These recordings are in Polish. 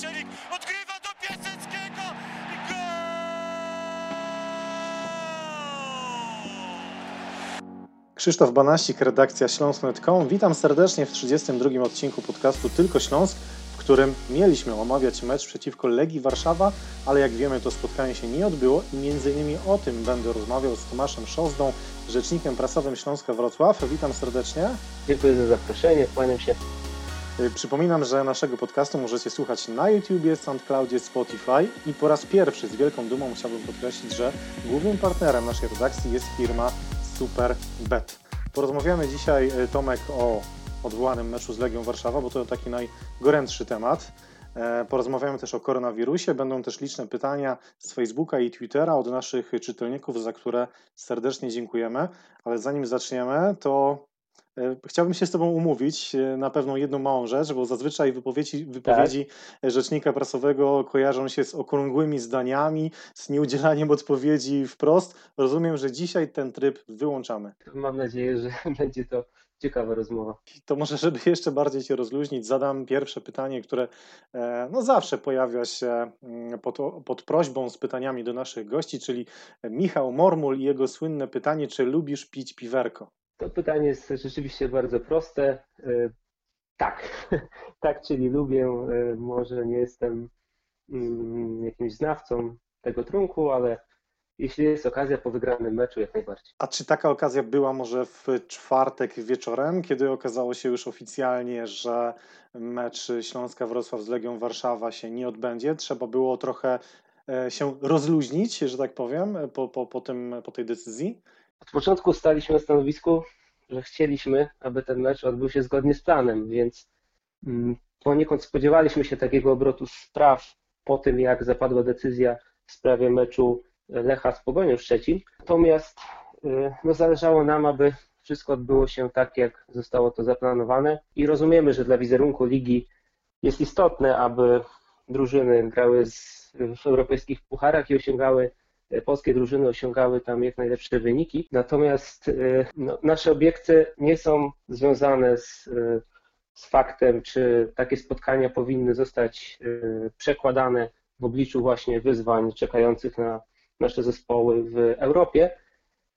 Szczelik odgrywa do Piaseckiego i gol! Krzysztof Banasik, redakcja śląsk.com. Witam serdecznie w 32 odcinku podcastu Tylko Śląsk, w którym mieliśmy omawiać mecz przeciwko Legii Warszawa, ale jak wiemy to spotkanie się nie odbyło i między innymi o tym będę rozmawiał z Tomaszem Szozdą, rzecznikiem prasowym Śląska Wrocław. Witam serdecznie. Dziękuję za zaproszenie, kłaniam się. Y, Przypominam, że naszego podcastu możecie słuchać na YouTubie, SoundCloudzie, Spotify i po raz pierwszy z wielką dumą chciałbym podkreślić, że głównym partnerem naszej redakcji jest firma SuperBet. Porozmawiamy dzisiaj, y, Tomek, o odwołanym meczu z Legią Warszawa, bo to taki najgorętszy temat. E, Porozmawiamy też o koronawirusie. Będą też liczne pytania z Facebooka i Twittera od naszych czytelników, za które serdecznie dziękujemy. Ale zanim zaczniemy, to Chciałbym się z Tobą umówić e, na pewną jedną małą rzecz, bo zazwyczaj wypowiedzi, wypowiedzi rzecznika prasowego kojarzą się z okrągłymi zdaniami, z nieudzielaniem odpowiedzi wprost. Rozumiem, że dzisiaj ten tryb wyłączamy. Mam nadzieję, że będzie to ciekawa rozmowa. To może, żeby jeszcze bardziej Cię rozluźnić, zadam pierwsze pytanie, które e, no zawsze pojawia się mm, pod, pod prośbą z pytaniami do naszych gości, czyli Michał Mormul i jego słynne pytanie, czy lubisz pić piwerko? To pytanie jest rzeczywiście bardzo proste. E, Tak, tak, czyli lubię. e, Może nie jestem mm, jakimś znawcą tego trunku, ale jeśli jest okazja po wygranym meczu, jak najbardziej. A czy taka okazja była może w czwartek wieczorem, kiedy okazało się już oficjalnie, że mecz Śląska Wrocław z Legią Warszawa się nie odbędzie? Trzeba było trochę e, się rozluźnić, że tak powiem, po, po, po, tym, po tej decyzji? Od początku staliśmy na stanowisku, że chcieliśmy, aby ten mecz odbył się zgodnie z planem, więc mm, poniekąd spodziewaliśmy się takiego obrotu spraw po tym, jak zapadła decyzja w sprawie meczu Lecha z Pogonią Szczecin. Natomiast y, no, zależało nam, aby wszystko odbyło się tak, jak zostało to zaplanowane i rozumiemy, że dla wizerunku ligi jest istotne, aby drużyny grały w europejskich pucharach i osiągały polskie drużyny osiągały tam jak najlepsze wyniki. Natomiast y, no, nasze obiekty nie są związane z, y, z faktem, czy takie spotkania powinny zostać y, przekładane w obliczu właśnie wyzwań czekających na nasze zespoły w Europie,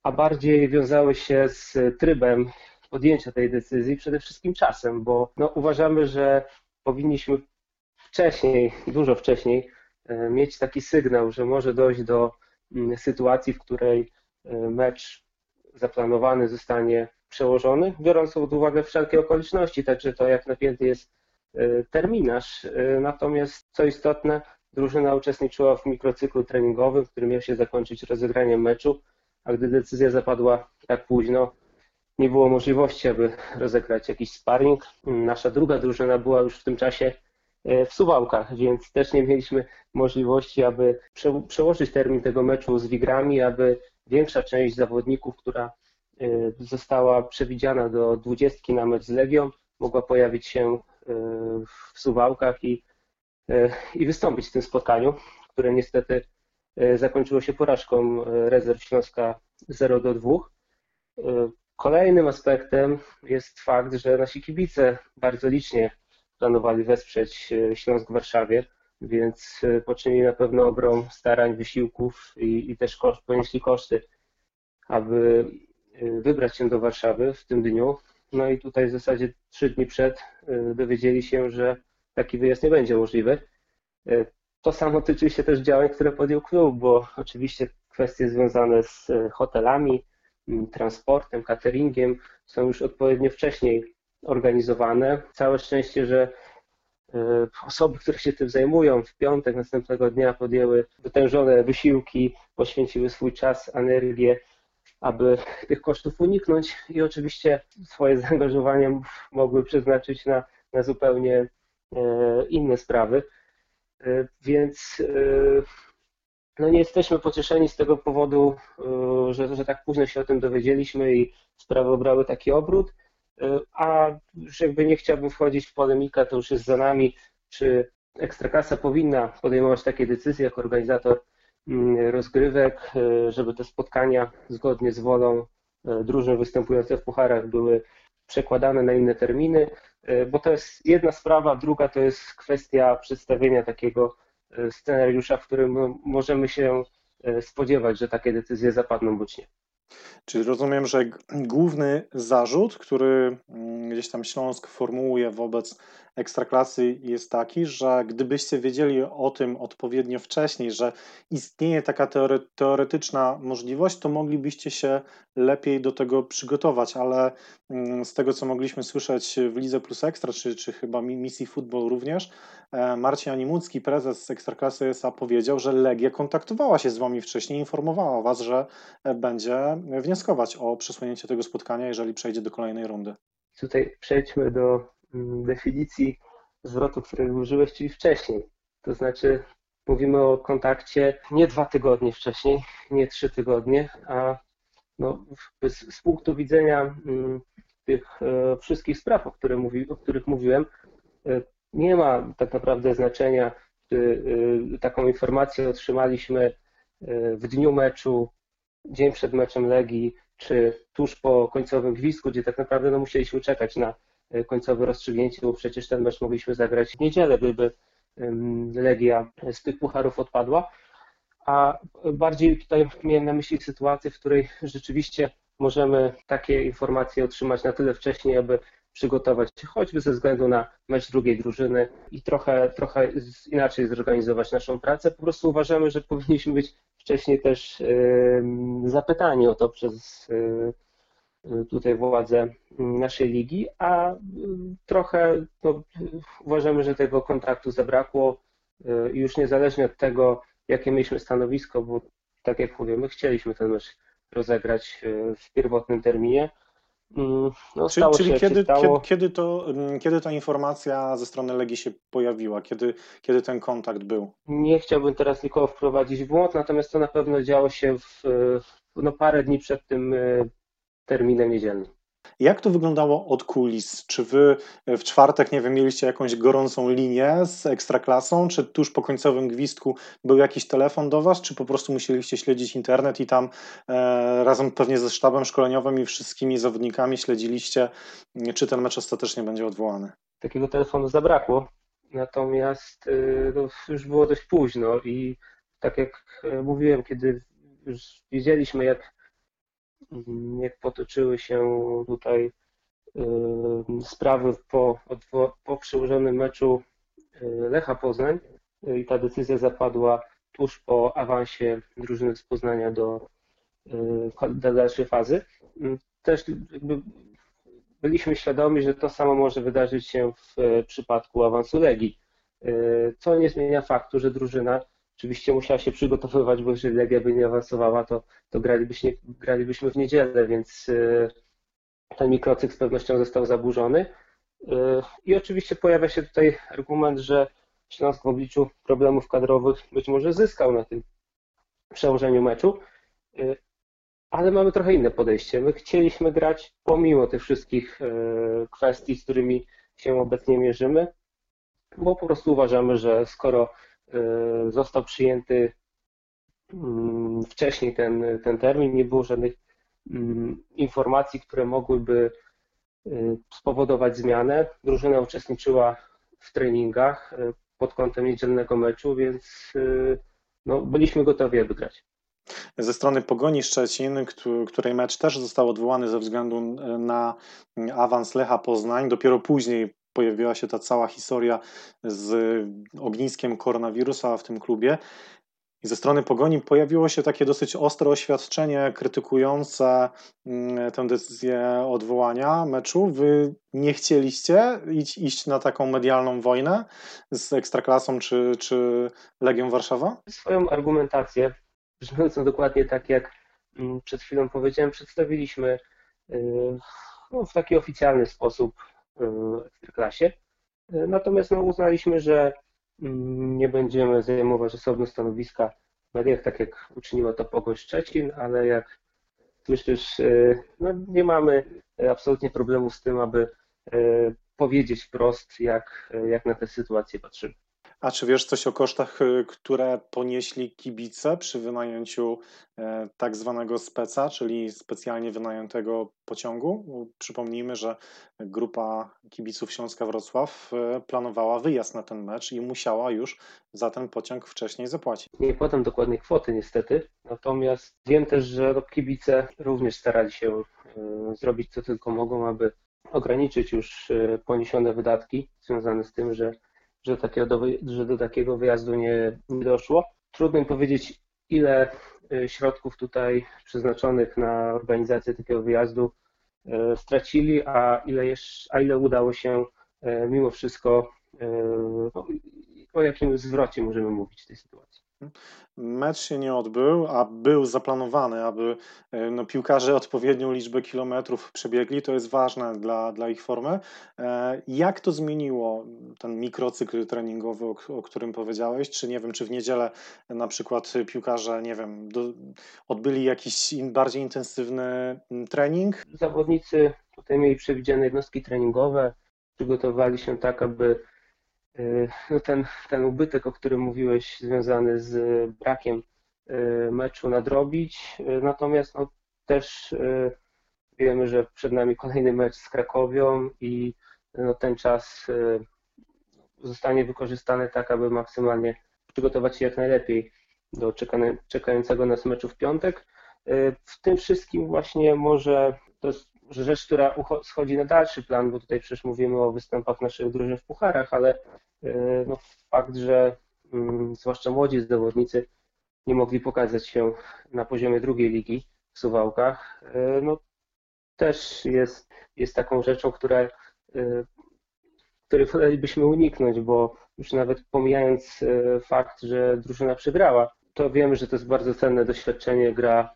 a bardziej wiązały się z trybem podjęcia tej decyzji, przede wszystkim czasem, bo no, uważamy, że powinniśmy wcześniej, dużo wcześniej mieć taki sygnał, że może dojść do sytuacji, w której e, mecz zaplanowany zostanie przełożony, biorąc pod uwagę wszelkie okoliczności, także to jak napięty jest e, terminarz. E, Natomiast co istotne, drużyna uczestniczyła w mikrocyklu treningowym, który miał się zakończyć rozegraniem meczu, a gdy decyzja zapadła tak późno, nie było możliwości, aby rozegrać jakiś sparring. Nasza druga drużyna była już w tym czasie w Suwałkach, więc też nie mieliśmy możliwości, aby prze, przełożyć termin tego meczu z Wigrami, aby większa część zawodników, która y, została przewidziana do dwudziestki na mecz z Legią, mogła pojawić się y, w Suwałkach i, i wystąpić w tym spotkaniu, które niestety zakończyło się porażką rezerw Śląska 0 do 2. Kolejnym aspektem jest fakt, że nasi kibice bardzo licznie planowali wesprzeć Śląsk w Warszawie, więc poczynili na pewno ogrom starań, wysiłków i, i też koszt, ponieśli koszty, aby wybrać się do Warszawy w tym dniu. No i tutaj w zasadzie trzy dni przed dowiedzieli się, że taki wyjazd nie będzie możliwy. To samo tyczy się też działań, które podjął klub, bo oczywiście kwestie związane z hotelami, transportem, cateringiem są już odpowiednio wcześniej organizowane. Całe szczęście, że osoby, które się tym zajmują, w piątek następnego dnia podjęły wytężone wysiłki, poświęciły swój czas, energię, aby tych kosztów uniknąć i oczywiście swoje zaangażowanie mogły przeznaczyć na, na zupełnie inne sprawy. Więc no nie jesteśmy pocieszeni z tego powodu, że, że tak późno się o tym dowiedzieliśmy i sprawy obrały taki obrót a już jakby nie chciałbym wchodzić w polemikę, to już jest za nami, czy Ekstrakasa powinna podejmować takie decyzje jako organizator rozgrywek, żeby te spotkania zgodnie z wolą drużyn występujących w pucharach były przekładane na inne terminy, bo to jest jedna sprawa, druga to jest kwestia przedstawienia takiego scenariusza, w którym możemy się spodziewać, że takie decyzje zapadną bądź nie. Czyli rozumiem, że główny zarzut, który mm, gdzieś tam Śląsk formułuje wobec ekstraklasy jest taki, że gdybyście wiedzieli o tym odpowiednio wcześniej, że istnieje taka teore teoretyczna możliwość, to moglibyście się lepiej do tego przygotować, ale mm, z tego, co mogliśmy słyszeć w Lidze Plus Ekstra, czy, czy chyba misji Football również, e, Marcin Animucki, prezes Ekstraklasy SA powiedział, że Legia kontaktowała się z wami wcześniej, informowała was, że będzie wnioskować o przesunięcie tego spotkania, jeżeli przejdzie do kolejnej rundy. Tutaj przejdźmy do definicji zwrotu, którego użyłeś, czyli wcześniej. To znaczy mówimy o kontakcie nie dwa tygodnie wcześniej, nie trzy tygodnie, a no, z, z punktu widzenia mm, tych e, wszystkich spraw, o, które mówi, o których mówiłem, e, nie ma tak naprawdę znaczenia, czy e, taką informację otrzymaliśmy w dniu meczu, dzień przed meczem Legii, czy tuż po końcowym gwizdku, gdzie tak naprawdę no, musieliśmy czekać na końcowe rozstrzygnięcie, bo przecież ten mecz mogliśmy zagrać w niedzielę, gdyby Legia z tych pucharów odpadła. A bardziej tutaj miałem na myśli sytuację, w której rzeczywiście możemy takie informacje otrzymać na tyle wcześniej, aby przygotować się choćby ze względu na mecz drugiej drużyny i trochę, trochę inaczej zorganizować naszą pracę. Po prostu uważamy, że powinniśmy być wcześniej też zapytani o to przez tutaj władze naszej ligi, a y, trochę no, uważamy, że tego kontraktu zabrakło y, już niezależnie od tego, jakie mieliśmy stanowisko, bo tak jak mówię, my chcieliśmy ten mecz rozegrać y, w pierwotnym terminie. Mm, no, czyli, czyli kiedy, kiedy, kiedy, to, mm, kiedy ta informacja ze strony Legii się pojawiła? Kiedy, kiedy ten kontakt był? Nie chciałbym teraz nikogo wprowadzić w błąd, natomiast to na pewno działo się w, no, parę dni przed tym terminem niedzielnym. Jak to wyglądało od kulis? Czy wy w czwartek, nie wiem, mieliście jakąś gorącą linię z ekstraklasą, czy tuż po końcowym gwizdku był jakiś telefon do was, czy po prostu musieliście śledzić internet i tam e, razem pewnie ze sztabem szkoleniowym i wszystkimi zawodnikami śledziliście, czy ten mecz ostatecznie będzie odwołany? Takiego telefonu zabrakło, natomiast e, no, już było dość późno i tak jak e, mówiłem, kiedy już wiedzieliśmy, jak jak potoczyły się tutaj y, sprawy po, po przełożonym meczu y, Lecha Poznań y, i ta decyzja zapadła tuż po awansie drużyny z Poznania do, do dalszej fazy. Też byliśmy świadomi, że to samo może wydarzyć się w przypadku awansu Legii, co nie zmienia faktu, że drużyna Oczywiście musiała się przygotowywać, bo jeżeli Legia by nie awansowała, to, to gralibyśmy, gralibyśmy w niedzielę, więc e, ten mikrocykl z pewnością został zaburzony. E, I oczywiście pojawia się tutaj argument, że Śląsk w obliczu problemów kadrowych być może zyskał na tym przełożeniu meczu, e, ale mamy trochę inne podejście. My chcieliśmy grać pomimo tych wszystkich kwestii, z którymi się obecnie mierzymy, bo po prostu uważamy, że skoro został przyjęty mm, wcześniej ten, ten termin, nie było żadnych mm, informacji, które mogłyby e, spowodować zmianę. Drużyna uczestniczyła w treningach e, pod kątem niedzielnego meczu, więc no, byliśmy gotowi, aby grać. Ze strony Pogoni Szczecin, której mecz też został odwołany ze względu na awans Lecha Poznań, dopiero później pojawiła się ta cała historia z ogniskiem koronawirusa w tym klubie. I ze strony Pogoni pojawiło się takie dosyć ostre oświadczenie krytykujące mm, tę decyzję odwołania meczu. Wy nie chcieliście iść, na taką medialną wojnę z Ekstraklasą czy, czy Legią Warszawa? Swoją argumentację, brzmiącą dokładnie tak jak mm, przed chwilą powiedziałem, przedstawiliśmy y, no, w taki oficjalny sposób Ekstraklasie. Natomiast no, uznaliśmy, że mm, nie będziemy zajmować osobno stanowiska w mediach, tak jak uczyniła to Pogoń Szczecin, ale jak słyszysz, e, no, nie mamy absolutnie problemu z tym, aby e, powiedzieć wprost, jak, jak na tę sytuację patrzymy. A czy wiesz coś o kosztach, y, które ponieśli kibice przy wynajęciu e, tak zwanego speca, czyli specjalnie wynajętego pociągu? Przypomnijmy, że grupa kibiców Śląska Wrocław e, planowała wyjazd na ten mecz i musiała już za ten pociąg wcześniej zapłacić. Nie podam dokładnej kwoty niestety, natomiast wiem też, że kibice również starali się e, zrobić co tylko mogą, aby ograniczyć już poniesione wydatki związane z tym, że że, takiego do, że do takiego wyjazdu nie, nie doszło. Trudno mi powiedzieć, ile y, środków tutaj przeznaczonych na organizację takiego wyjazdu y, stracili, a ile, jeszcze, a ile udało się y, mimo wszystko, no, o jakim zwrocie możemy mówić w tej sytuacji. Mecz się nie odbył, a był zaplanowany, aby e, no, piłkarze odpowiednią liczbę kilometrów przebiegli. To jest ważne dla, dla ich formy. E, jak to zmieniło ten mikrocykl treningowy, o, o którym powiedziałeś? Czy nie wiem, czy w niedzielę na przykład piłkarze, nie wiem, do, odbyli jakiś bardziej intensywny trening? Zawodnicy tutaj mieli przewidziane jednostki treningowe, przygotowali się tak, aby no ten, ten ubytek, o którym mówiłeś, związany z brakiem y, meczu nadrobić. Y, natomiast no, też wiemy, że przed nami kolejny mecz z Krakowią i no, ten czas zostanie wykorzystany tak, aby maksymalnie przygotować się jak najlepiej do czekającego nas meczu w piątek. W tym wszystkim właśnie może to jest rzecz, która schodzi na dalszy plan, bo tutaj przecież mówimy o występach naszych drużyn w pucharach, ale e, no, fakt, że mm, zwłaszcza młodzi zawodnicy nie mogli pokazać się na poziomie drugiej ligi w Suwałkach, e, no, też jest, jest taką rzeczą, która, e, której wolelibyśmy uniknąć, bo już nawet pomijając fakt, że drużyna przegrała, to wiemy, że to jest bardzo cenne doświadczenie gra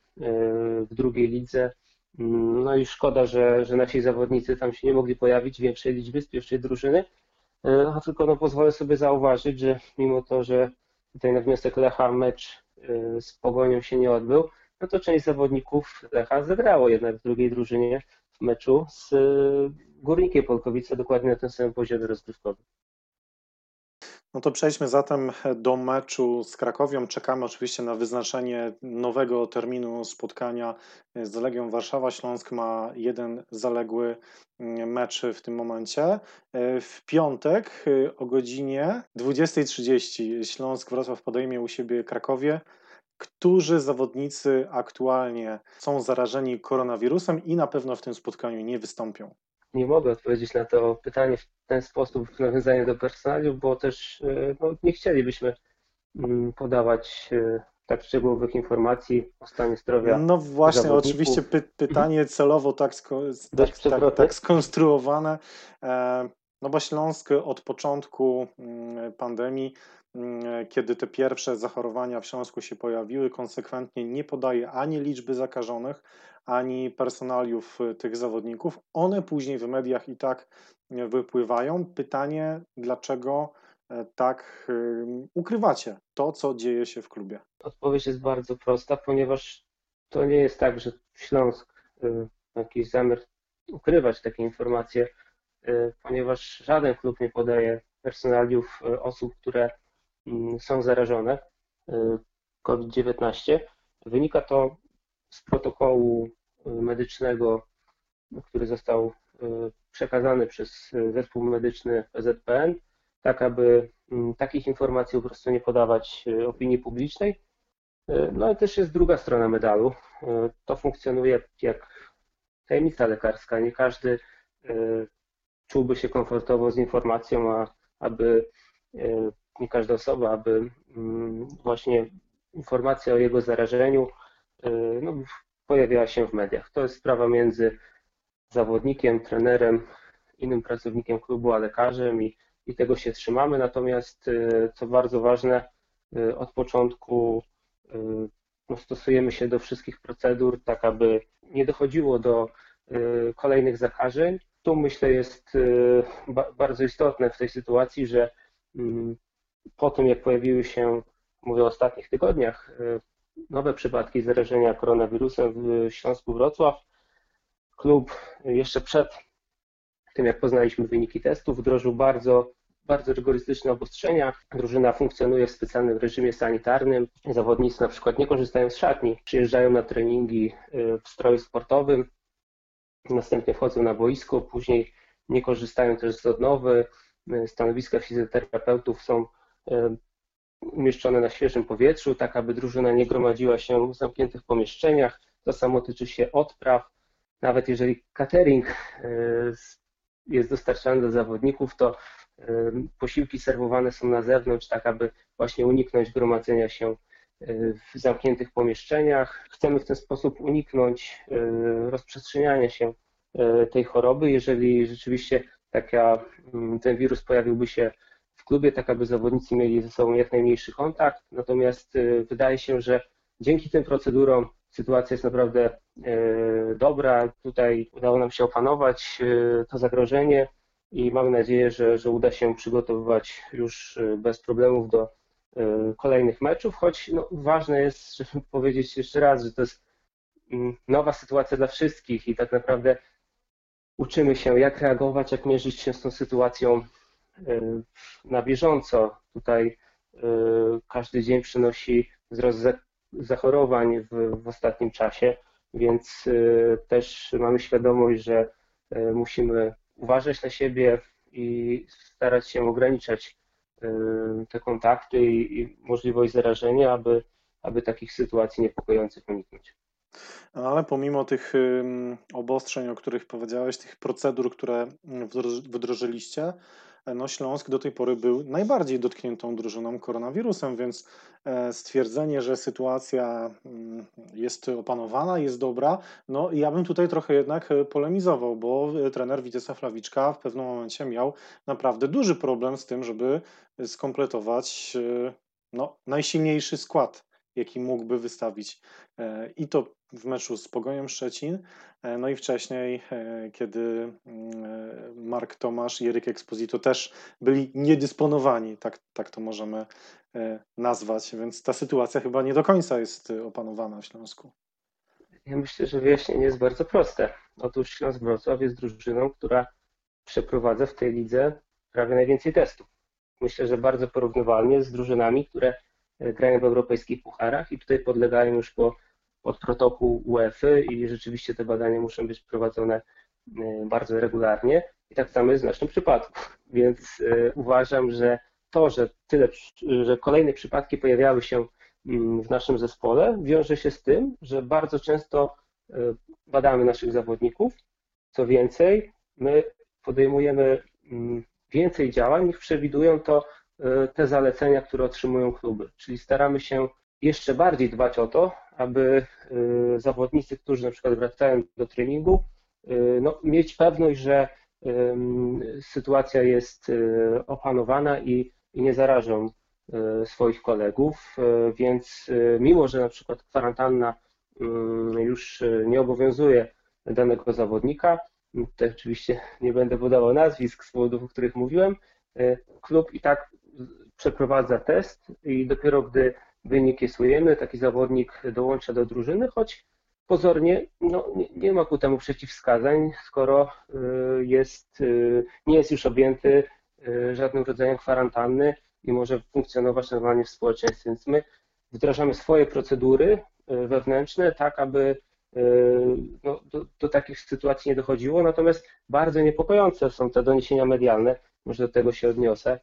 w drugiej lidze no i szkoda, że, że nasi zawodnicy tam się nie mogli pojawić w większej liczbie z pierwszej drużyny. E, a tylko no, pozwolę sobie zauważyć, że mimo to, że tutaj na wniosek Lecha mecz e, z Pogonią się nie odbył, no to część zawodników Lecha zagrało jednak w drugiej drużynie w meczu z e, Górnikiem Polkowice, dokładnie na tym samym poziomie rozgrywkowym. No to przejdźmy zatem do meczu z Krakowią. Czekamy oczywiście na wyznaczenie nowego terminu spotkania z Legią Warszawa. Śląsk ma jeden zaległy mm, mecz w tym momencie. W piątek o godzinie 20.30 Śląsk Wrocław podejmie u siebie Krakowie. Którzy zawodnicy aktualnie są zarażeni koronawirusem i na pewno w tym spotkaniu nie wystąpią? Nie mogę odpowiedzieć na to pytanie w ten sposób w nawiązaniu do personaliów, bo też e, no, nie chcielibyśmy mm, podawać e, tak szczegółowych informacji o stanie zdrowia. No właśnie, oczywiście py pytanie celowo tak, sko tak, tak, tak skonstruowane. E, no bo Śląsk od początku mm, pandemii, kiedy te pierwsze zachorowania w Śląsku się pojawiły, konsekwentnie nie podaje ani liczby zakażonych, ani personaliów y, tych zawodników. One później w mediach i tak y, wypływają. Pytanie, dlaczego e, tak ukrywacie to, co dzieje się w klubie? Odpowiedź jest bardzo prosta, ponieważ to nie jest tak, że Śląsk ma jakiś zamiar ukrywać takie informacje, ponieważ żaden klub nie podaje personaliów osób, które mm, są zarażone COVID-19. Wynika to z protokołu medycznego, który został e, przekazany przez zespół medyczny PZPN, tak aby mm, takich informacji po prostu nie podawać opinii publicznej. No i też jest druga strona medalu. To funkcjonuje jak tajemnica lekarska. Nie każdy czułby się komfortowo z informacją, a aby nie każda osoba, aby mm, właśnie informacja o jego zarażeniu no, pojawiała się w mediach. To jest sprawa między zawodnikiem, trenerem, innym pracownikiem klubu, a lekarzem i, i tego się trzymamy. Natomiast, y, co bardzo ważne, y, od początku y, no, stosujemy się do wszystkich procedur, tak aby nie dochodziło do kolejnych zakażeń. Tu myślę jest bardzo istotne w tej sytuacji, że mm, po tym jak pojawiły się, mówię o ostatnich tygodniach, nowe przypadki zarażenia koronawirusem w Śląsku Wrocław. Klub jeszcze przed tym, jak poznaliśmy wyniki testów, wdrożył bardzo bardzo rygorystyczne obostrzenia. Drużyna funkcjonuje w specjalnym reżimie sanitarnym. Zawodnicy na przykład nie korzystają z szatni, przyjeżdżają na treningi w stroju sportowym, następnie wchodzą na boisko, później nie korzystają też z odnowy. Stanowiska fizjoterapeutów są umieszczone na świeżym powietrzu, tak aby drużyna nie gromadziła się w zamkniętych pomieszczeniach. To samo tyczy się odpraw. Nawet jeżeli catering e, jest dostarczany do zawodników, to e, posiłki serwowane są na zewnątrz, tak aby właśnie uniknąć gromadzenia się e, w zamkniętych pomieszczeniach. Chcemy w ten sposób uniknąć rozprzestrzeniania się tej choroby. Jeżeli rzeczywiście taka, ten wirus pojawiłby się klubie, tak aby zawodnicy mieli ze sobą jak najmniejszy kontakt. Natomiast wydaje się, że dzięki tym procedurom sytuacja jest naprawdę e, dobra. Tutaj udało nam się opanować e, to zagrożenie i mamy nadzieję, że, że uda się przygotowywać już bez problemów do kolejnych meczów, choć no, ważne jest, żeby powiedzieć jeszcze raz, że to jest mm, nowa sytuacja dla wszystkich i tak naprawdę uczymy się, jak reagować, jak mierzyć się z tą sytuacją na bieżąco. Tutaj każdy dzień przynosi wzrost zachorowań w, w ostatnim czasie, więc y, też mamy świadomość, że y, musimy uważać na siebie i starać się ograniczać y, te kontakty i, i możliwość zarażenia, aby, aby takich sytuacji niepokojących uniknąć. Ale pomimo tych obostrzeń, o których powiedziałeś, tych procedur, które wdrożyliście, no Śląsk do tej pory był najbardziej dotkniętą drużyną koronawirusem, więc e, stwierdzenie, że sytuacja mm, jest opanowana, jest dobra, no ja bym tutaj trochę jednak e, polemizował, bo e, trener Witesa Flawiczka w pewnym momencie miał naprawdę duży problem z tym, żeby skompletować no, najsilniejszy skład jaki mógłby wystawić. E, I to w meczu z Pogonią Szczecin, e, no i wcześniej, e, kiedy mm, Mark Tomasz i Eryk Exposito też byli niedysponowani, tak, tak to możemy nazwać, więc ta sytuacja chyba nie do końca jest opanowana w Śląsku. Ja myślę, że wyjaśnienie jest bardzo proste. Otóż Śląsk Wrocław jest drużyną, która przeprowadza w tej lidze prawie najwięcej testów. Myślę, że bardzo porównywalnie z drużynami, które grają w europejskich pucharach i tutaj podlegają już po, pod protokół UEFA i rzeczywiście te badania muszą być prowadzone e, bardzo regularnie i tak samo jest w naszym przypadku. Więc e, uważam, że to, że tyle, że kolejne przypadki pojawiały się mm, w naszym zespole, wiąże się z tym, że bardzo często e, badamy naszych zawodników. Co więcej, my podejmujemy mm, więcej działań niż przewidują to te zalecenia, które otrzymują kluby. Czyli staramy się jeszcze bardziej dbać o to, aby e, zawodnicy, którzy na przykład wracają do treningu, e, no, mieć pewność, że sytuacja jest opanowana i, i nie zarażą swoich kolegów, więc mimo, że na przykład kwarantanna już nie obowiązuje danego zawodnika, tutaj oczywiście nie będę podawał nazwisk z powodów, o których mówiłem, klub i tak przeprowadza test i dopiero gdy wynik jest ujemny, taki zawodnik dołącza do drużyny, choć pozornie no, nie, ma ku temu przeciwwskazań, skoro y, jest, y, nie jest już objęty y, żadnym rodzajem kwarantanny i może funkcjonować normalnie w społeczeństwie. Więc my wdrażamy swoje procedury wewnętrzne, tak aby no, do, do, takich sytuacji nie dochodziło. Natomiast bardzo niepokojące są te doniesienia medialne, może do tego się odniosę,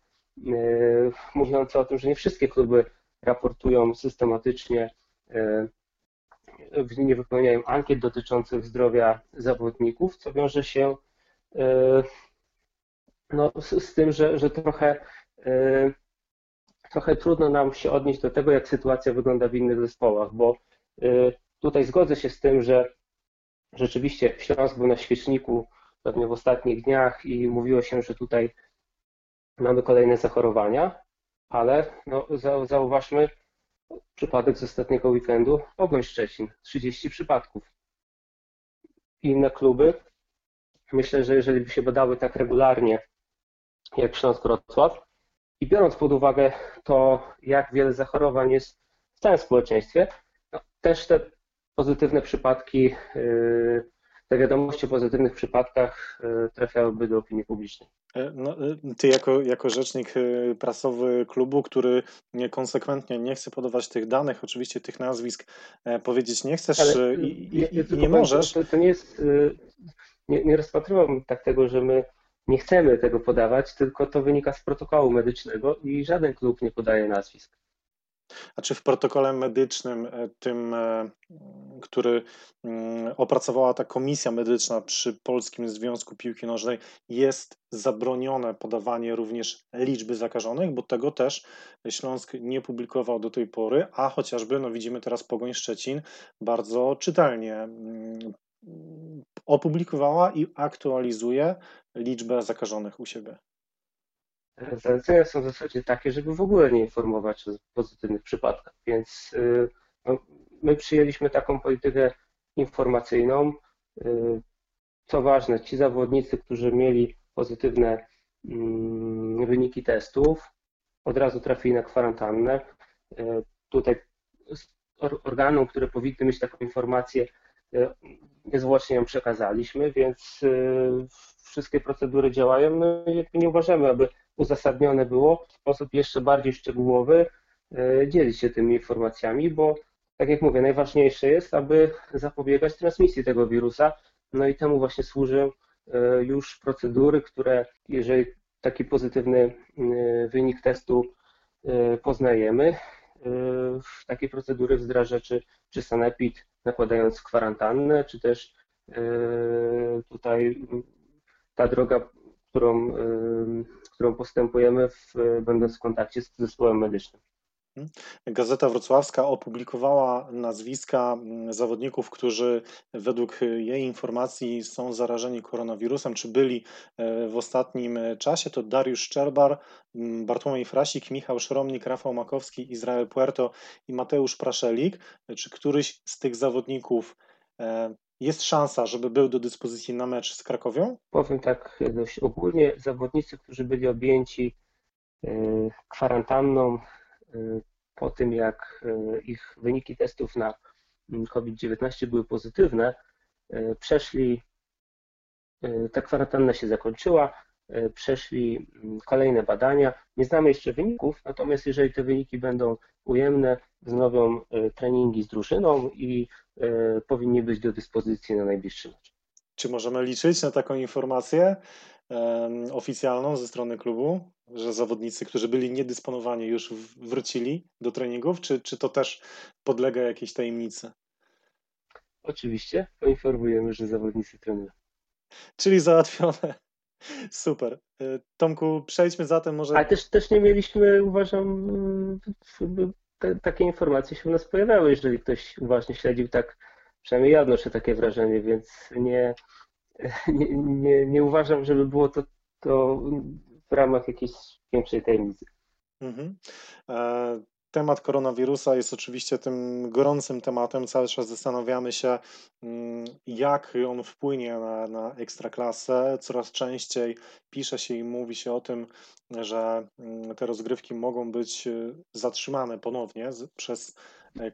mówiące o tym, że nie wszystkie kluby raportują systematycznie, e, nie wypełniają ankiet dotyczących zdrowia zawodników, co wiąże się e, no, z tym, że, że trochę, trochę trudno nam się odnieść do tego, jak sytuacja wygląda w innych zespołach, bo tutaj zgodzę się z tym, że rzeczywiście Śląsk był na świeczniku pewnie w ostatnich dniach i mówiło się, że tutaj mamy kolejne zachorowania, ale no, zauważmy przypadek z ostatniego weekendu, Pogoń Szczecin, 30 przypadków. Inne kluby, myślę, że jeżeli by się badały tak regularnie jak Śląsk Wrocław i biorąc pod uwagę to, jak wiele zachorowań jest w całym społeczeństwie, no, też te pozytywne przypadki, yy, te wiadomości o pozytywnych przypadkach yy, trafiałyby do opinii publicznej. E, no, e, ty jako, jako rzecznik e, prasowy klubu, który konsekwentnie nie chce podawać tych danych, oczywiście tych nazwisk powiedzieć nie chcesz Ale i, ja, ja i nie możesz. To, to nie jest, nie, nie rozpatrywałbym tak tego, że my nie chcemy tego podawać, tylko to wynika z protokołu medycznego i żaden klub nie podaje nazwisk. A czy w protokole medycznym, e, tym, e, który mm, opracowała ta komisja medyczna przy Polskim Związku Piłki Nożnej, jest zabronione podawanie również liczby zakażonych, bo tego też Śląsk nie publikował do tej pory, a chociażby, no widzimy teraz Pogoń Szczecin, bardzo czytelnie mm, opublikowała i aktualizuje liczbę zakażonych u siebie. Zalecenia są zasadzie takie, żeby w ogóle nie informować o pozytywnych przypadkach, więc y, no, my przyjęliśmy taką politykę informacyjną. Y, co ważne, ci zawodnicy, którzy mieli pozytywne mm, wyniki testów, od razu trafili na kwarantannę. Y, tutaj organom, które powinny mieć taką informację, niezwłocznie ją przekazaliśmy, więc wszystkie procedury działają. I nie uważamy, aby uzasadnione było w sposób jeszcze bardziej szczegółowy e, dzielić się tymi informacjami, bo tak jak mówię, najważniejsze jest, aby zapobiegać transmisji tego wirusa. No i temu właśnie służą e, już procedury, które jeżeli taki pozytywny e, wynik testu poznajemy, takie procedury wdraża czy, czy Sanepid nakładając kwarantannę, czy też tutaj ta droga, którą którą postępujemy, w, będąc w kontakcie z zespołem medycznym. Gazeta Wrocławska opublikowała nazwiska mm, zawodników, którzy według jej informacji są zarażeni koronawirusem, czy byli e, w ostatnim czasie. To Dariusz Szczerbar, mm, Bartłomiej Frasik, Michał Szromnik, Rafał Makowski, Izrael Puerto i Mateusz Praszelik. Czy któryś z tych zawodników e, jest szansa, żeby był do dyspozycji na mecz z Krakowią? Powiem tak dość ogólnie, zawodnicy, którzy byli objęci e, kwarantanną e, po tym, jak e, ich wyniki testów na COVID-19 były pozytywne, przeszli, ta kwarantanna się zakończyła, przeszli kolejne badania. Nie znamy jeszcze wyników, natomiast jeżeli te wyniki będą ujemne, wznowią treningi z drużyną i E, powinni być do dyspozycji na najbliższy mecz. Czy możemy liczyć na taką informację oficjalną ze strony klubu, że zawodnicy, którzy byli niedysponowani, już wrócili do treningów, czy, czy to też podlega jakiejś tajemnicy? Oczywiście, poinformujemy, że zawodnicy trenują. Czyli załatwione. Super. E, Tomku, przejdźmy zatem może. Ale też, też nie mieliśmy, uważam, te, takie informacje się u nas pojawiały, jeżeli ktoś uważnie śledził, tak przynajmniej ja odnoszę takie wrażenie, więc nie, nie, nie, nie uważam, żeby było to, to w ramach jakiejś większej tajemnicy. Mhm. Temat koronawirusa jest oczywiście tym gorącym tematem. Cały czas zastanawiamy się, mm, jak on wpłynie na, na ekstraklasę. Coraz częściej pisze się i mówi się o tym, że mm, te rozgrywki mogą być y, zatrzymane ponownie przez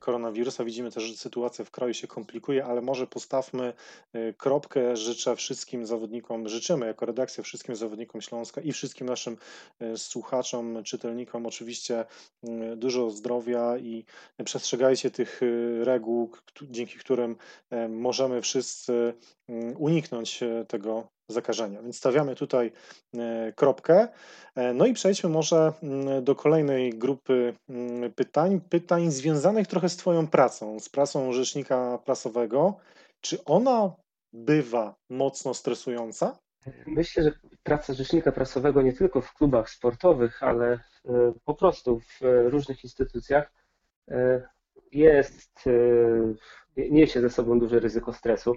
koronawirusa. Widzimy też, że sytuacja w kraju się komplikuje, ale może postawmy e, kropkę. Życzę wszystkim zawodnikom, życzymy jako redakcja wszystkim zawodnikom Śląska i wszystkim naszym e, słuchaczom, czytelnikom oczywiście dużo zdrowia i przestrzegajcie tych reguł, dzięki którym możemy wszyscy uniknąć tego zakażenia. Więc stawiamy tutaj e, kropkę. E, no i przejdźmy może mm, do kolejnej grupy mm, pytań. Pytań związanych trochę z Twoją pracą, z pracą rzecznika prasowego. Czy ona bywa mocno stresująca? Myślę, że praca rzecznika prasowego nie tylko w klubach sportowych, ale e, po prostu w różnych instytucjach jest, niesie ze sobą duże ryzyko stresu.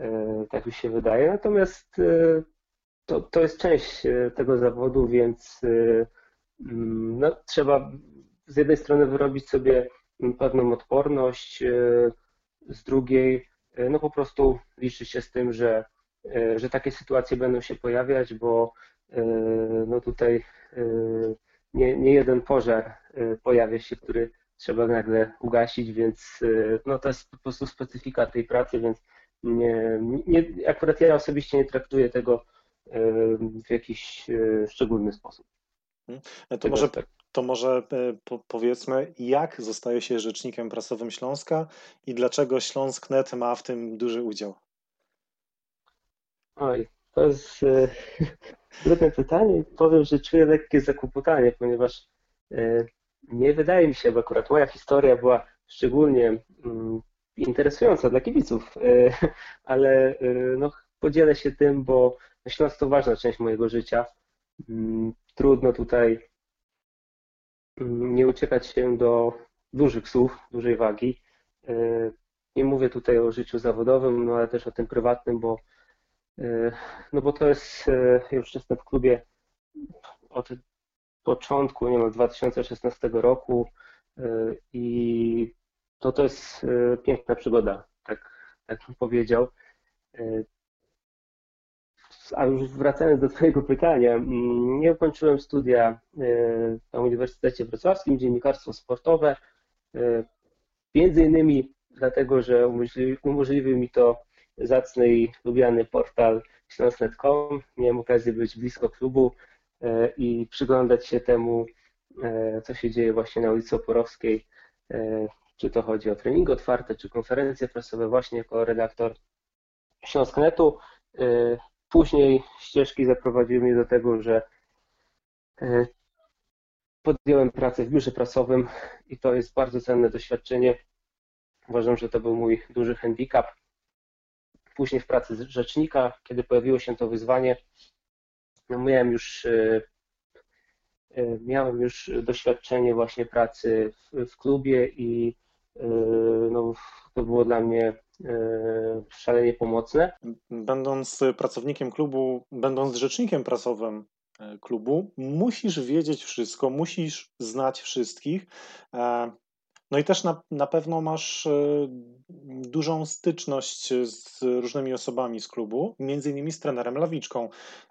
E, tak mi się wydaje. Natomiast e, to, to jest część e, tego zawodu, więc mm, no, trzeba z jednej strony wyrobić sobie pewną odporność, z drugiej no po prostu liczyć się z tym, że, że takie sytuacje będą się pojawiać, bo no tutaj nie, nie jeden pożar pojawia się, który trzeba nagle ugasić, więc no to jest po prostu specyfika tej pracy, więc nie, nie, akurat ja osobiście nie traktuję tego w jakiś szczególny sposób. To może, to może powiedzmy, jak zostaje się rzecznikiem prasowym Śląska i dlaczego Śląsk.net ma w tym duży udział? Oj, to jest trudne pytanie. Powiem, że czuję lekkie zakłopotanie, ponieważ nie wydaje mi się, bo akurat moja historia była szczególnie mm, interesująca dla kibiców, e, ale e, no, podzielę się tym, bo Śląsk to ważna część mojego życia. Mm, trudno tutaj mm, nie uciekać się do dużych słów, dużej wagi. E, nie mówię tutaj o życiu zawodowym, no ale też o tym prywatnym, bo, no bo to jest, już jestem w klubie od początku, nie wiem, 2016 roku i to to jest e, piękna przygoda, tak, tak bym powiedział. E, a już wracając do Twojego pytania, nie ukończyłem studia e, na Uniwersytecie Wrocławskim, dziennikarstwo sportowe, między innymi dlatego, że umożliwił umożliwi mi to zacny i lubiany portal śląsk.com. Miałem okazję być blisko klubu i przyglądać się temu, co się dzieje właśnie na ulicy Oporowskiej czy to chodzi o treningi otwarte, czy konferencje prasowe, właśnie jako redaktor Śląsknetu. Y, później ścieżki zaprowadziły mnie do tego, że y, podjąłem pracę w biurze prasowym i to jest bardzo cenne doświadczenie. Uważam, że to był mój duży handicap. Później w pracy rzecznika, kiedy pojawiło się to wyzwanie, no miałem już y, miałem już doświadczenie właśnie pracy w, w klubie i no, to było dla mnie e, szalenie pomocne. Będąc pracownikiem klubu, będąc rzecznikiem prasowym e, klubu, musisz wiedzieć wszystko, musisz znać wszystkich. No i też na, na pewno masz dużą styczność z różnymi osobami z klubu, między innymi z trenerem Lawiczką.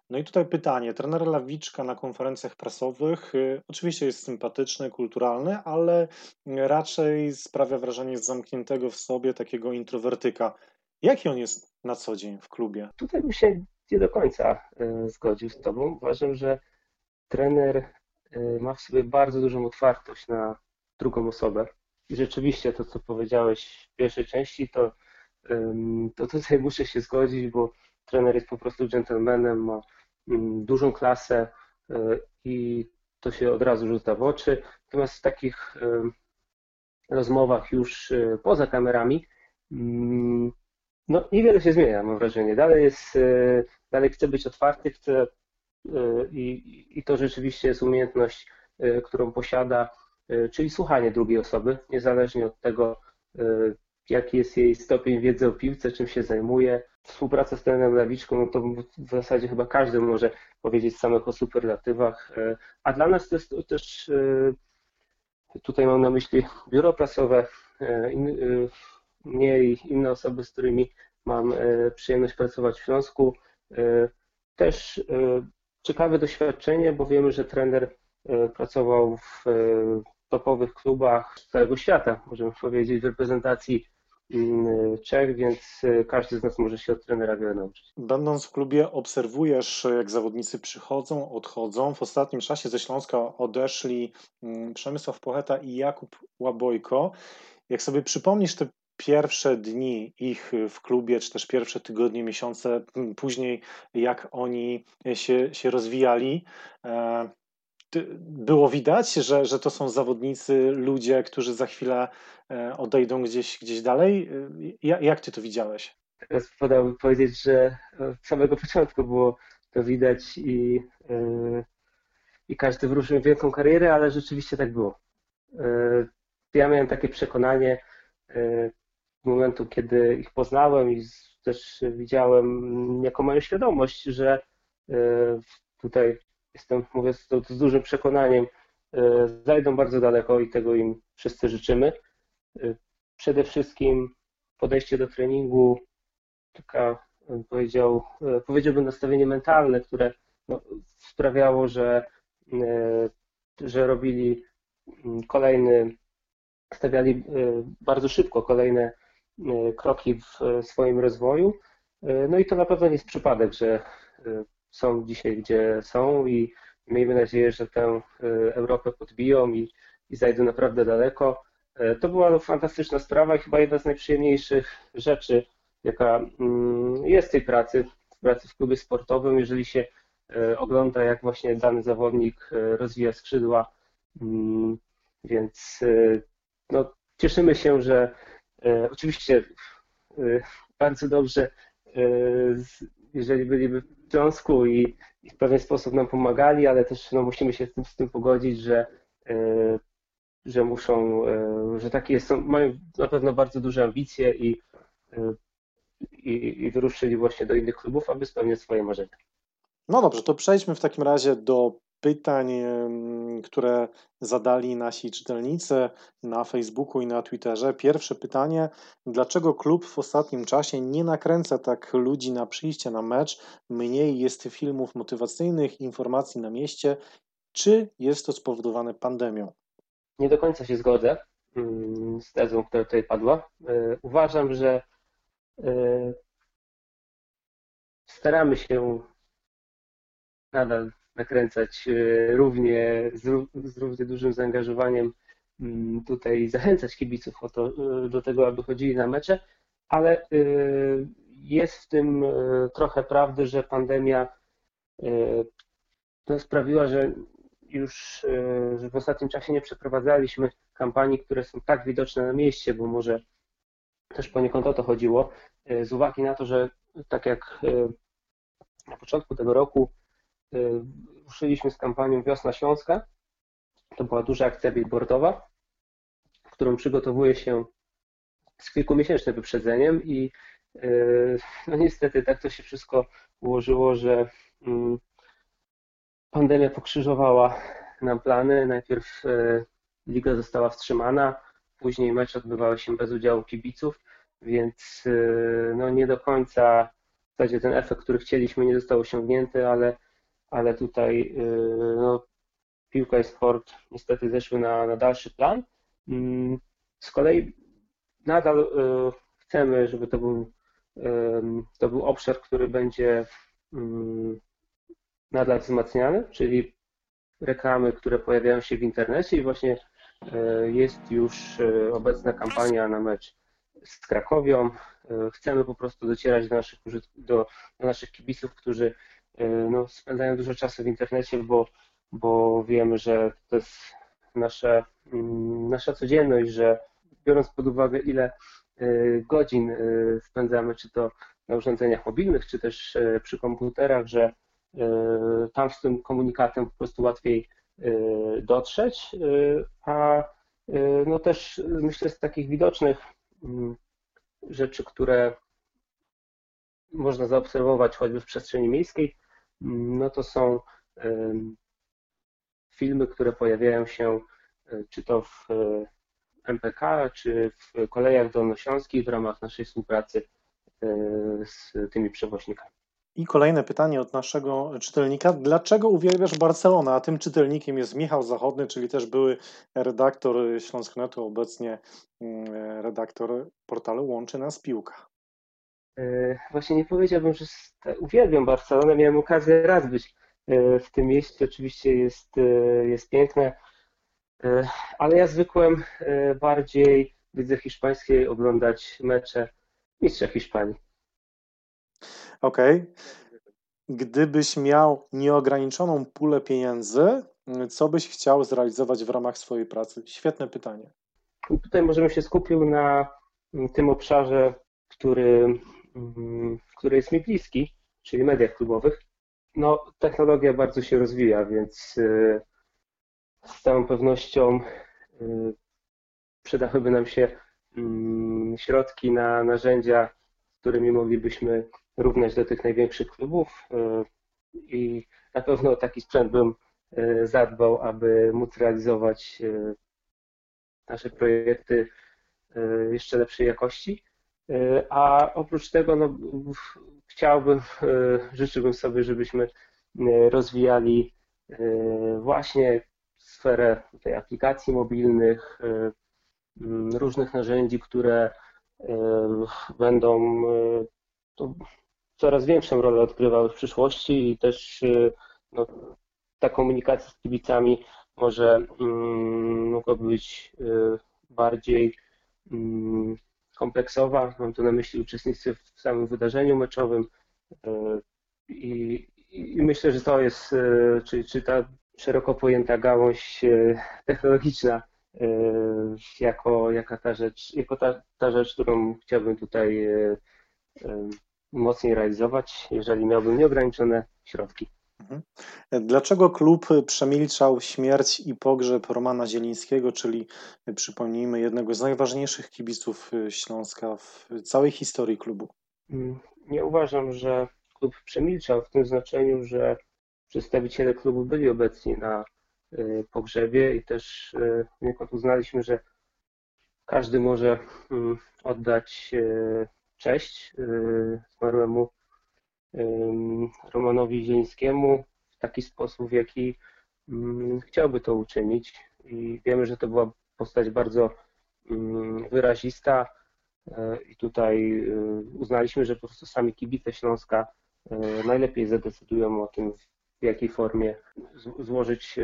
No i tutaj pytanie. Trener Lawiczka na konferencjach prasowych y, oczywiście jest sympatyczny, kulturalny, ale raczej sprawia wrażenie zamkniętego w sobie takiego introwertyka. Jaki on jest na co dzień w klubie? Tutaj bym się nie do końca y, zgodził z Tobą. Uważam, że trener y, ma w sobie bardzo dużą otwartość na drugą osobę. I rzeczywiście to, co powiedziałeś w pierwszej części, to, to tutaj muszę się zgodzić, bo trener jest po prostu gentlemanem, ma dużą klasę e, i to się od razu rzuca w oczy. Natomiast w takich rozmowach już e, poza kamerami, no niewiele się zmienia, mam wrażenie. Dalej jest, e, dalej chce być otwarty, chce i, i to rzeczywiście jest umiejętność, którą posiada, czyli słuchanie drugiej osoby, niezależnie od tego, jaki jest jej stopień wiedzy o piłce, czym się zajmuje. Współpraca z trenerem Lawiczką, no to w zasadzie chyba każdy może powiedzieć samych o superlatywach, e, a dla nas to jest też, e, tutaj mam na myśli biuro prasowe, e, mnie i inne osoby, z którymi mam przyjemność pracować w Śląsku, też ciekawe doświadczenie, bo wiemy, że trener pracował w topowych klubach z całego świata, możemy powiedzieć, w reprezentacji mm, Czech, więc e, każdy z nas może się od trenera wiele nauczyć. Będąc w klubie, obserwujesz, jak zawodnicy przychodzą, odchodzą. W ostatnim czasie ze Śląska odeszli mm, Przemysław Pocheta i Jakub Łabojko. Jak sobie przypomnisz te pierwsze dni ich w klubie, czy też pierwsze tygodnie, miesiące, później jak oni się, się rozwijali, e, było widać, że, że to są zawodnicy, ludzie, którzy za chwilę e, odejdą gdzieś, gdzieś dalej. Jak, jak ty to widziałeś? Teraz podałbym powiedzieć, że od samego początku było to widać i, i każdy wrócił w wielką karierę, ale rzeczywiście tak było. Ja miałem takie przekonanie yy, momentu, kiedy ich poznałem i też widziałem, jaką mają świadomość, że tutaj jestem, mówię z, z dużym przekonaniem, e, zajdą bardzo daleko i tego im wszyscy życzymy. E, przede wszystkim podejście do treningu, taka powiedział, e, powiedziałbym nastawienie mentalne, które no, sprawiało, że, że robili kolejny, stawiali bardzo szybko kolejne kroki w swoim rozwoju. No i to na pewno nie jest przypadek, że są dzisiaj, gdzie są i miejmy nadzieję, że tę Europę podbiją i, i zajdą naprawdę daleko. To była fantastyczna sprawa i chyba jedna z najprzyjemniejszych rzeczy, jaka mm, jest tej pracy, pracy w klubie sportowym, jeżeli się ogląda, jak właśnie dany zawodnik rozwija skrzydła. Mm, więc no, cieszymy się, że oczywiście bardzo dobrze, jeżeli byliby związku i, i w pewien sposób nam pomagali, ale też no, musimy się z tym, z tym pogodzić, że, że muszą, że takie są, mają na pewno bardzo duże ambicje i, i, i wyruszyli właśnie do innych klubów, aby spełniać swoje marzenia. No dobrze, to przejdźmy w takim razie do pytań, które zadali nasi czytelnicy na Facebooku i na Twitterze. Pierwsze pytanie: dlaczego klub w ostatnim czasie nie nakręca tak ludzi na przyjście na mecz? Mniej jest filmów motywacyjnych, informacji na mieście. Czy jest to spowodowane pandemią? Nie do końca się zgodzę mm, z tezą, która tutaj padła. E, uważam, że e, staramy się nadal nakręcać e, równie, z, równie dużym zaangażowaniem mm, tutaj zachęcać kibiców to, e, do tego, aby chodzili na mecze, ale e, jest w tym trochę prawdy, że pandemia to sprawiła, że już że w ostatnim czasie nie przeprowadzaliśmy kampanii, które są tak widoczne na mieście, bo może też poniekąd o to chodziło, z uwagi na to, że tak jak na początku tego roku ruszyliśmy z kampanią Wiosna Śląska. To była duża akcja billboardowa, którą przygotowuje się z kilkumiesięcznym wyprzedzeniem i y, no niestety tak to się wszystko ułożyło, że mm, pandemia pokrzyżowała nam plany. Najpierw y, liga została wstrzymana, później mecz odbywały się bez udziału kibiców, więc no nie do końca w zasadzie ten efekt, który chcieliśmy nie został osiągnięty, ale ale tutaj y, no, piłka i sport niestety zeszły na, na dalszy plan. Mm, z kolei nadal y, chcemy, żeby to był, to był obszar, który będzie nadal wzmacniany, czyli reklamy, które pojawiają się w internecie i właśnie y, jest już obecna kampania na mecz z Krakowią. Chcemy po prostu docierać do naszych, do, do naszych kibiców, którzy no, spędzają dużo czasu w internecie, bo, bo wiemy, że to jest nasze, mm, nasza codzienność, że biorąc pod uwagę, ile e, godzin e, spędzamy, czy to na urządzeniach mobilnych, czy też przy komputerach, że tam z tym komunikatem po prostu łatwiej dotrzeć, a no też myślę z takich widocznych mm, rzeczy, które można zaobserwować choćby w przestrzeni miejskiej, no to są filmy, które pojawiają się e, czy to w e, MPK, czy w kolejach dolnośląskich w ramach naszej współpracy e, z tymi przewoźnikami. I kolejne pytanie od naszego czytelnika. Dlaczego uwielbiasz Barcelonę? A tym czytelnikiem jest Michał Zachodny, czyli też były redaktor Śląsknetu, obecnie mm, redaktor portalu Łączy Nas Piłka. E, właśnie nie powiedziałbym, że uwielbiam Barcelonę. Miałem okazję raz być e, w tym mieście. Oczywiście jest, e, jest piękne, ale ja zwykłem bardziej w lidze hiszpańskiej oglądać mecze mistrza Hiszpanii. Okej. Okay. Gdybyś miał nieograniczoną pulę pieniędzy, co byś chciał zrealizować w ramach swojej pracy? Świetne pytanie. I tutaj możemy się skupił na tym obszarze, który Mm, który jest mi bliski, czyli mediach klubowych, no technologia bardzo się rozwija, więc y, z całą pewnością y, przydałyby nam się mm, środki na narzędzia, którymi moglibyśmy równać do tych największych klubów y, i na pewno taki sprzęt bym zadbał, aby móc realizować nasze projekty jeszcze lepszej jakości. E, a oprócz tego no, chciałbym, e, życzyłbym sobie, żebyśmy e, rozwijali właśnie sferę tej aplikacji mobilnych, różnych narzędzi, które będą coraz większą rolę odgrywały w przyszłości i też no, ta komunikacja z kibicami może mm, mogłaby być bardziej mm, kompleksowa. Mam tu na myśli uczestnictwo w samym wydarzeniu meczowym i, i myślę, że to jest, czy, czy ta szeroko pojęta gałąź technologiczna jako, jako, ta, rzecz, jako ta, ta rzecz, którą chciałbym tutaj mocniej realizować, jeżeli miałbym nieograniczone środki. Mhm. Dlaczego klub przemilczał śmierć i pogrzeb Romana Zielińskiego, czyli przypomnijmy jednego z najważniejszych kibiców Śląska w całej historii klubu? Mm, nie uważam, że klub przemilczał w tym znaczeniu, że przedstawiciele klubu byli obecni na y, pogrzebie i też y, uznaliśmy, że każdy może mm, oddać y, cześć zmarłemu Romanowi Zielińskiemu w taki sposób, w jaki chciałby to uczynić. I wiemy, że to była postać bardzo wyrazista e, i tutaj e, uznaliśmy, że po prostu sami kibice Śląska e, najlepiej zadecydują o tym, w jakiej formie złożyć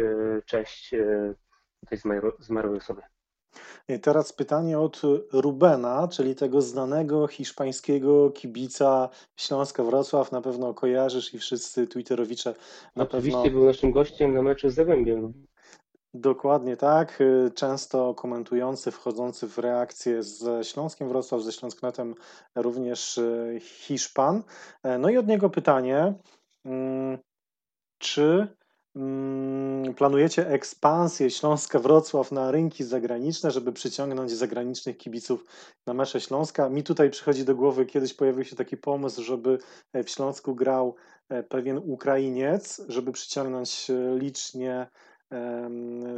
cześć tej zmarłej osobie. Teraz pytanie od Rubena, czyli tego znanego hiszpańskiego kibica Śląska Wrocław. Na pewno kojarzysz i wszyscy Twitterowicze na Oczywiście pewno. był naszym gościem na meczu z Zagłębiem. Dokładnie tak. Często komentujący, wchodzący w reakcję ze Śląskiem Wrocław, ze Śląsknetem również e, Hiszpan. E, no i od niego pytanie, mm, czy planujecie ekspansję Śląska Wrocław na rynki zagraniczne, żeby przyciągnąć zagranicznych kibiców na mecze Śląska. Mi tutaj przychodzi do głowy, kiedyś pojawił się taki pomysł, żeby e, w Śląsku grał e, pewien Ukrainiec, żeby przyciągnąć e, licznie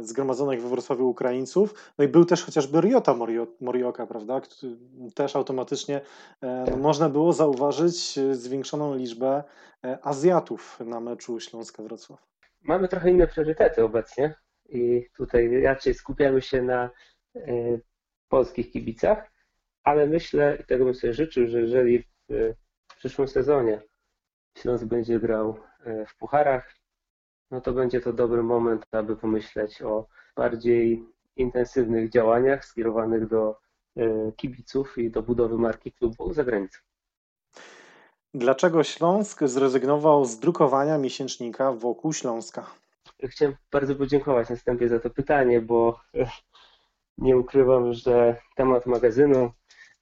zgromadzonych we Wrocławiu Ukraińców. No i był też chociażby Riota Morioka, prawda? Też automatycznie no, można było zauważyć zwiększoną liczbę Azjatów na meczu Śląska-Wrocław mamy trochę inne priorytety obecnie i tutaj raczej skupiamy się na y, polskich kibicach, ale myślę, i tego bym sobie życzył, że jeżeli w, w przyszłym sezonie Śląsk będzie grał y, w pucharach, no to będzie to dobry moment, aby pomyśleć o bardziej intensywnych działaniach skierowanych do kibiców i do budowy marki klubu za granicą. Dlaczego Śląsk zrezygnował z drukowania miesięcznika wokół Śląska? Chciałem bardzo podziękować na wstępie za to pytanie, bo e, nie ukrywam, że temat magazynu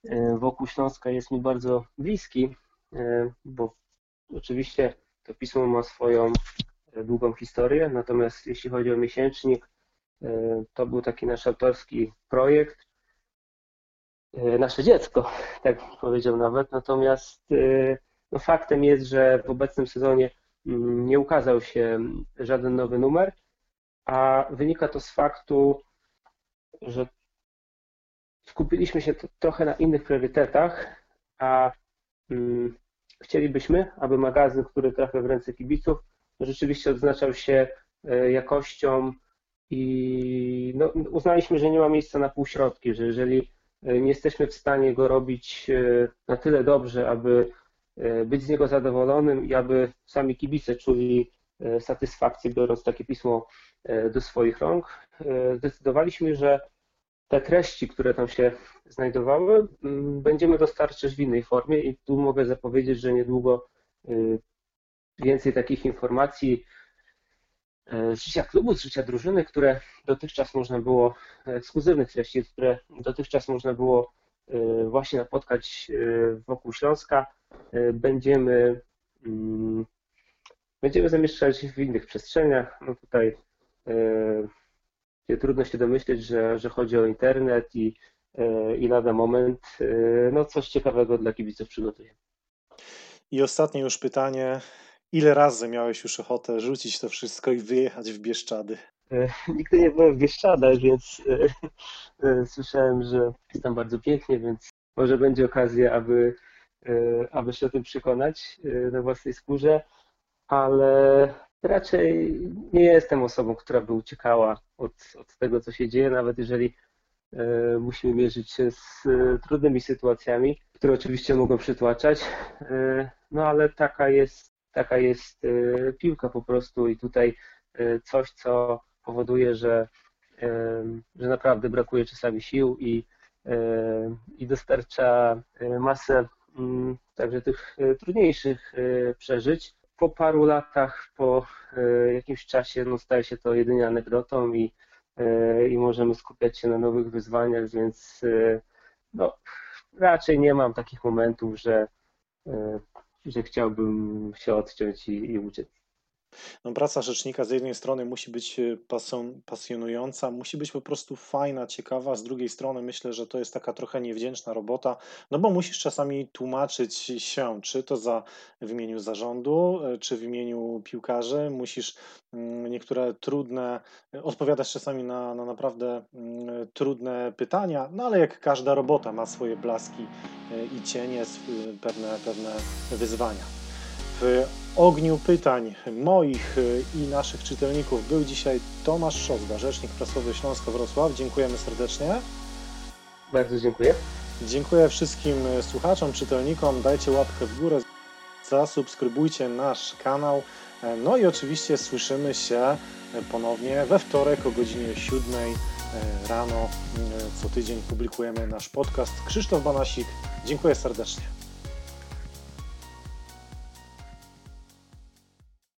e, wokół Śląska jest mi bardzo bliski, e, bo oczywiście to pismo ma swoją długą historię, natomiast jeśli chodzi o miesięcznik, to był taki nasz autorski projekt, nasze dziecko, tak powiedział nawet, natomiast no faktem jest, że w obecnym sezonie mm, nie ukazał się żaden nowy numer, a wynika to z faktu, że skupiliśmy się trochę na innych priorytetach, a mm, chcielibyśmy, aby magazyn, który trafia w ręce kibiców, rzeczywiście odznaczał się e, jakością i no, uznaliśmy, że nie ma miejsca na półśrodki, że jeżeli e, nie jesteśmy w stanie go robić e, na tyle dobrze, aby być z niego zadowolonym i aby sami kibice czuli e, satysfakcję, biorąc takie pismo e, do swoich rąk. Zdecydowaliśmy, że te treści, które tam się znajdowały, będziemy dostarczać w innej formie i tu mogę zapowiedzieć, że niedługo więcej takich informacji z życia klubu, z życia drużyny, które dotychczas można było, ekskluzywnych treści, które dotychczas można było właśnie napotkać wokół Śląska, E, będziemy, mm, będziemy zamieszczać w innych przestrzeniach. No tutaj e, trudno się domyśleć, że, że chodzi o internet i, e, i lada moment no coś ciekawego dla kibiców przygotujemy. I ostatnie już pytanie. Ile razy miałeś już ochotę rzucić to wszystko i wyjechać w Bieszczady? Nigdy nie byłem w Bieszczadach, więc słyszałem, że jest tam bardzo pięknie, więc może będzie okazja, aby E, aby się o tym przekonać e, na własnej skórze, ale raczej nie jestem osobą, która by uciekała od, od tego, co się dzieje, nawet jeżeli e, musimy mierzyć się z e, trudnymi sytuacjami, które oczywiście mogą przytłaczać, e, no ale taka jest, taka jest e, piłka po prostu i tutaj e, coś, co powoduje, że, e, że naprawdę brakuje czasami sił i, e, i dostarcza e, masę także tych e, trudniejszych e, przeżyć. Po paru latach, po e, jakimś czasie, no staje się to jedynie anegdotą i, i możemy skupiać się na nowych wyzwaniach, więc no, raczej nie mam takich momentów, że, że chciałbym się odciąć i, i uciec. No, praca rzecznika z jednej strony musi być e, pason, pasjonująca, musi być po prostu fajna, ciekawa, z drugiej strony myślę, że to jest taka trochę niewdzięczna robota, no bo musisz czasami tłumaczyć się, czy to za w imieniu zarządu, e, czy w imieniu piłkarzy, musisz mm, niektóre trudne, e, odpowiadać czasami na, na naprawdę mm, trudne pytania, no ale jak każda robota ma swoje blaski i cienie, pewne, pewne wyzwania. W ogniu pytań moich i naszych czytelników był dzisiaj Tomasz Szozda, rzecznik prasowy Śląsko-Wrocław. Dziękujemy serdecznie. Bardzo dziękuję. Dziękuję wszystkim słuchaczom, czytelnikom. Dajcie łapkę w górę, zasubskrybujcie nasz kanał. No i oczywiście słyszymy się ponownie we wtorek o godzinie 7 e, rano. Co tydzień publikujemy nasz podcast. Krzysztof Banasik, dziękuję serdecznie.